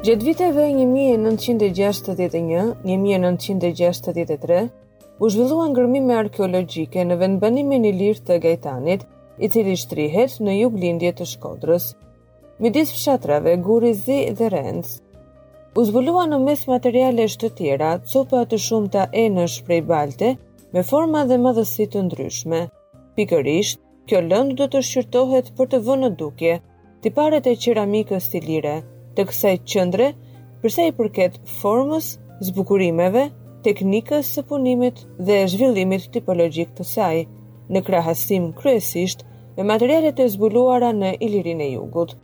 Gjatë viteve 1961, 1963, u zhvilluan gërmime arkeologjike në vendbanimin ilir të Gajtanit, i cili shtrihet në juglindje të Shkodrës. Midis fshatrave Guri Zi dhe Renc, u zbuluan në mes materialesh të tjera, copa të shumta enësh prej balte, me forma dhe madhësi të ndryshme. Pikërisht, Kjo lëndë do të shqyrtohet për të vënë në dukje tiparet e qeramikës ilire të kësaj qendre përsa i përket formës, zbukurimeve, teknikës së punimit dhe zhvillimit tipologjik të saj, në krahasim kryesisht me materialet e zbuluara në Ilirinë e Jugut.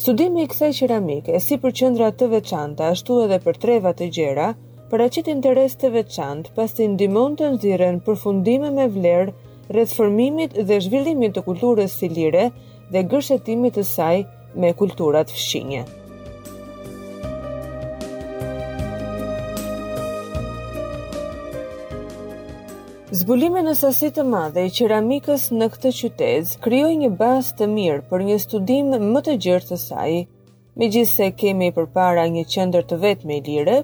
Studimi i kësaj qeramike, si për qendra të veçanta, ashtu edhe për treva të gjera, paraqet interes të veçantë, pasi ndihmon të nxirren përfundime me vlerë rreth formimit dhe zhvillimit të kulturës ilire dhe gërshetimit të saj me kulturat fqinje. Zbulimi në sasi të madhe i qeramikës në këtë qytet krijoi një bazë të mirë për një studim më të gjerë të saj. Megjithëse kemi përpara një qendër të vetme ilire,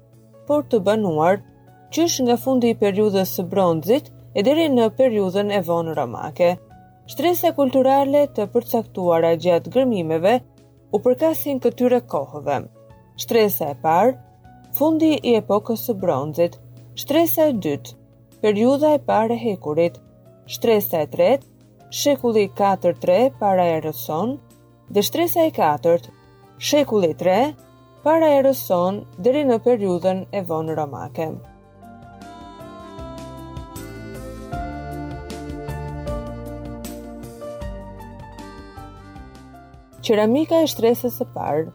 por të banuar qysh nga fundi i periudhës së bronzit e deri në periudhën e vonë romake. Shtresa kulturale të përcaktuara gjatë gërmimeve u përkasin këtyre kohëve. Shtresa e parë, fundi i epokës së bronzit. Shtresa e dytë, periudha e parë e hekurit, shtresa e tretë, shekulli 4-3 para erës sonë, dhe shtresa e katërt, shekulli 3 para erës sonë deri në periudhën e vonë romake. Qeramika e shtresës së parë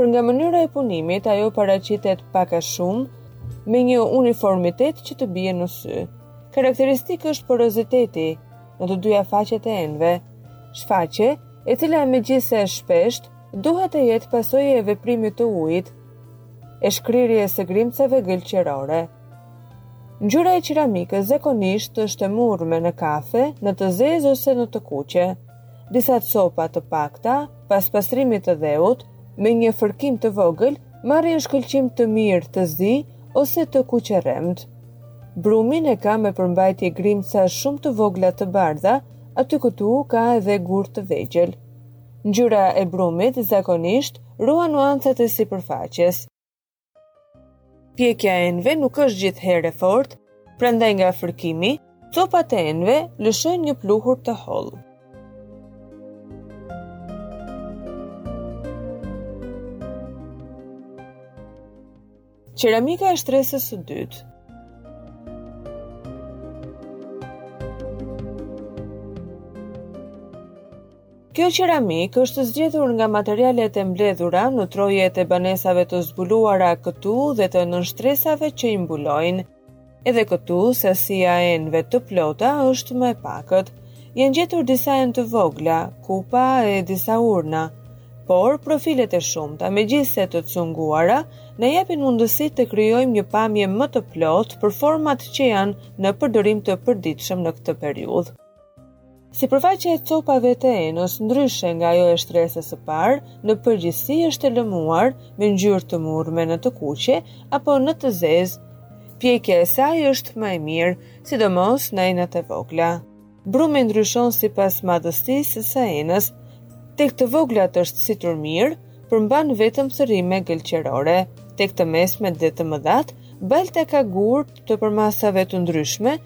Për nga mënyra e punimit, ajo paraqitet pak a shumë me një uniformitet që të bie në sy. Karakteristikë është poroziteti në të dyja faqet e enëve, shfaqje e cila megjithëse e shpeshtë duhet të jetë pasojë e veprimit të ujit, e shkrirjes së grimcave gëlqerore. Ngjyra e qeramikës zakonisht është e murrme në kafe, në të zezë ose në të kuqe. Disa copa të pakta, pas pastrimit të dheut, me një fërkim të vogël, marrin shkëlqim të mirë të zi ose të kuqerremtë. Brumin e ka me përmbajtje grimca shumë të vogla të bardha, aty këtu ka edhe gurë të vegjël. Ngjyra e brumit zakonisht ruan nuancat e sipërfaqes. Pjekja e enëve nuk është gjithë herë e fortë, prandaj nga fërkimi, copat e enëve lëshojnë një pluhur të hollë. Qeramika e shtresës së dytë. Kjo qeramikë është zgjedhur nga materialet e mbledhura në trojet e banesave të zbuluara këtu dhe të nënshtresave që i mbulojnë. Edhe këtu, sasia e enëve të plota është më e pakët. Janë gjetur disa enë të vogla, kupa e disa urna, por profilet e shumta, megjithëse të cunguara, na japin mundësi të krijojmë një pamje më të plotë për format që janë në përdorim të përditshëm në këtë periudhë. Sipërfaqja e copave të enës, ndryshe nga ajo e shtresës së parë, në përgjithësi është e lëmuar, me ngjyrë të murrme në të kuqe apo në të zezë. Pjekja e saj është më e mirë, sidomos në enët e vogla. Brumi ndryshon sipas madhësisë së enës. Tek të voglat është situr mirë, përmban vetëm thërrime gëlqerore. Tek të mesmet dhe të mëdhatë, balta ka gurë të përmasave të ndryshme,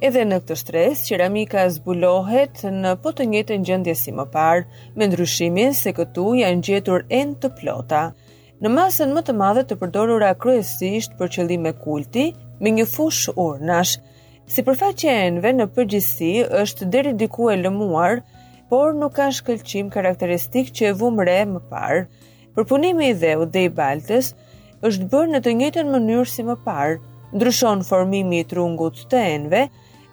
Edhe në këtë shtresë, qeramika zbulohet në po të njëjtën gjendje si më parë, me ndryshimin se këtu janë gjetur enë të plota. Në masën më të madhe të përdorura kryesisht për qëllime kulti, me një fushë urnash. Sipërfaqja e enëve në përgjithësi është deri diku e lëmuar, por nuk ka shkëlqim karakteristik që e vumë re më parë. Përpunimi i dheut dhe i baltës është bërë në të njëjtën mënyrë si më parë, ndryshon formimi i trungut të enëve,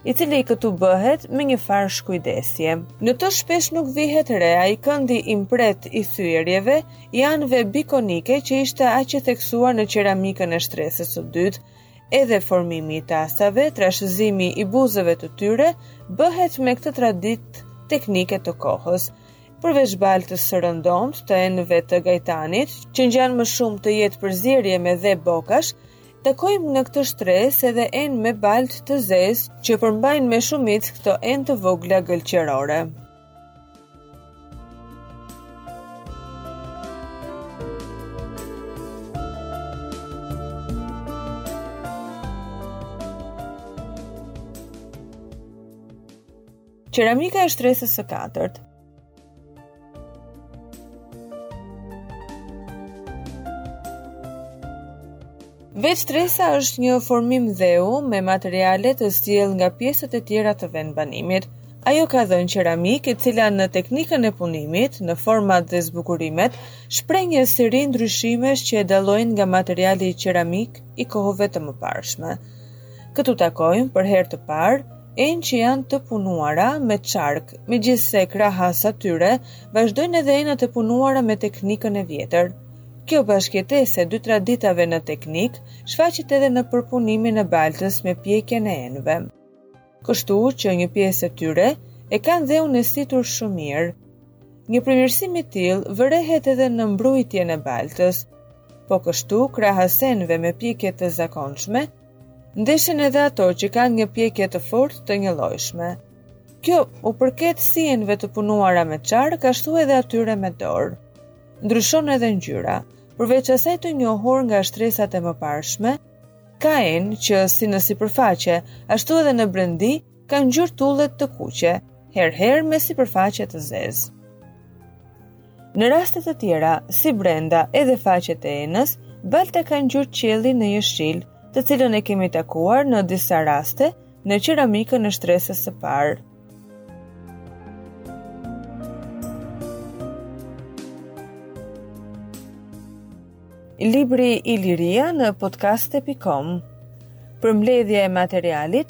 i cili këtu bëhet me një farë shkujdesje. Në to shpesh nuk vihet re ai këndi i mprehtë i thyerjeve i anëve bikonike që ishte aq e theksuar në qeramikën e shtresës së dytë, edhe formimi i tasave, trashëzimi i buzëve të tyre, bëhet me këtë traditë teknike të kohës. Përveç baltës së rëndomtë të enëve të Gajtanit, që ngjan më shumë të jetë përzierje me dhe bokash, takojmë në këtë shtresë edhe enë me baltë të zezë që përmbajnë me shumicë këto enë të vogla gëlqerore. Qeramika e shtresës së katërt. Vetë shtresa është një formim dheu me materiale të sjellë nga pjesët e tjera të vendbanimit. Ajo ka dhënë qeramikë e cila në teknikën e punimit, në format dhe zbukurimet, shpreh një seri ndryshimesh që e dallojnë nga materiali qeramik i kohëve të mëparshme. Këtu takojmë për herë të parë Enë që janë të punuara me çark, megjithëse krahas atyre, vazhdojnë edhe enët e punuara me teknikën e vjetër. Kjo bashkëjetesë e dy traditave në teknikë, shfaqet edhe në përpunimin e baltës me pjekjen e enëve. Kështu që një pjesë e tyre, e kanë dheun e situr shumë mirë. Një përmirësim i tillë, vërehet edhe në mbrujtjen e baltës. Po kështu, krahas enëve me pjekje të zakonshme, Ndeshen edhe ato që kanë një pjekje të fortë të njëllojshme. Kjo u përket si enëve të punuara me çark, ashtu edhe atyre me dorë. Ndryshon edhe ngjyra. Përveç asaj të njohur nga shtresat e mëparshme, ka enë që si në sipërfaqe, ashtu edhe në brendi Kanë ngjyrë tulle të kuqe, herë-herë me sipërfaqe të zezë. Në raste të tjera, si brenda edhe faqet e enës, balta ka ngjyrë qielli në jeshil, të cilën e kemi takuar në disa raste në qeramikën e shtresës së parë. Libri Iliria në podcast.com Për mbledhjen e materialit,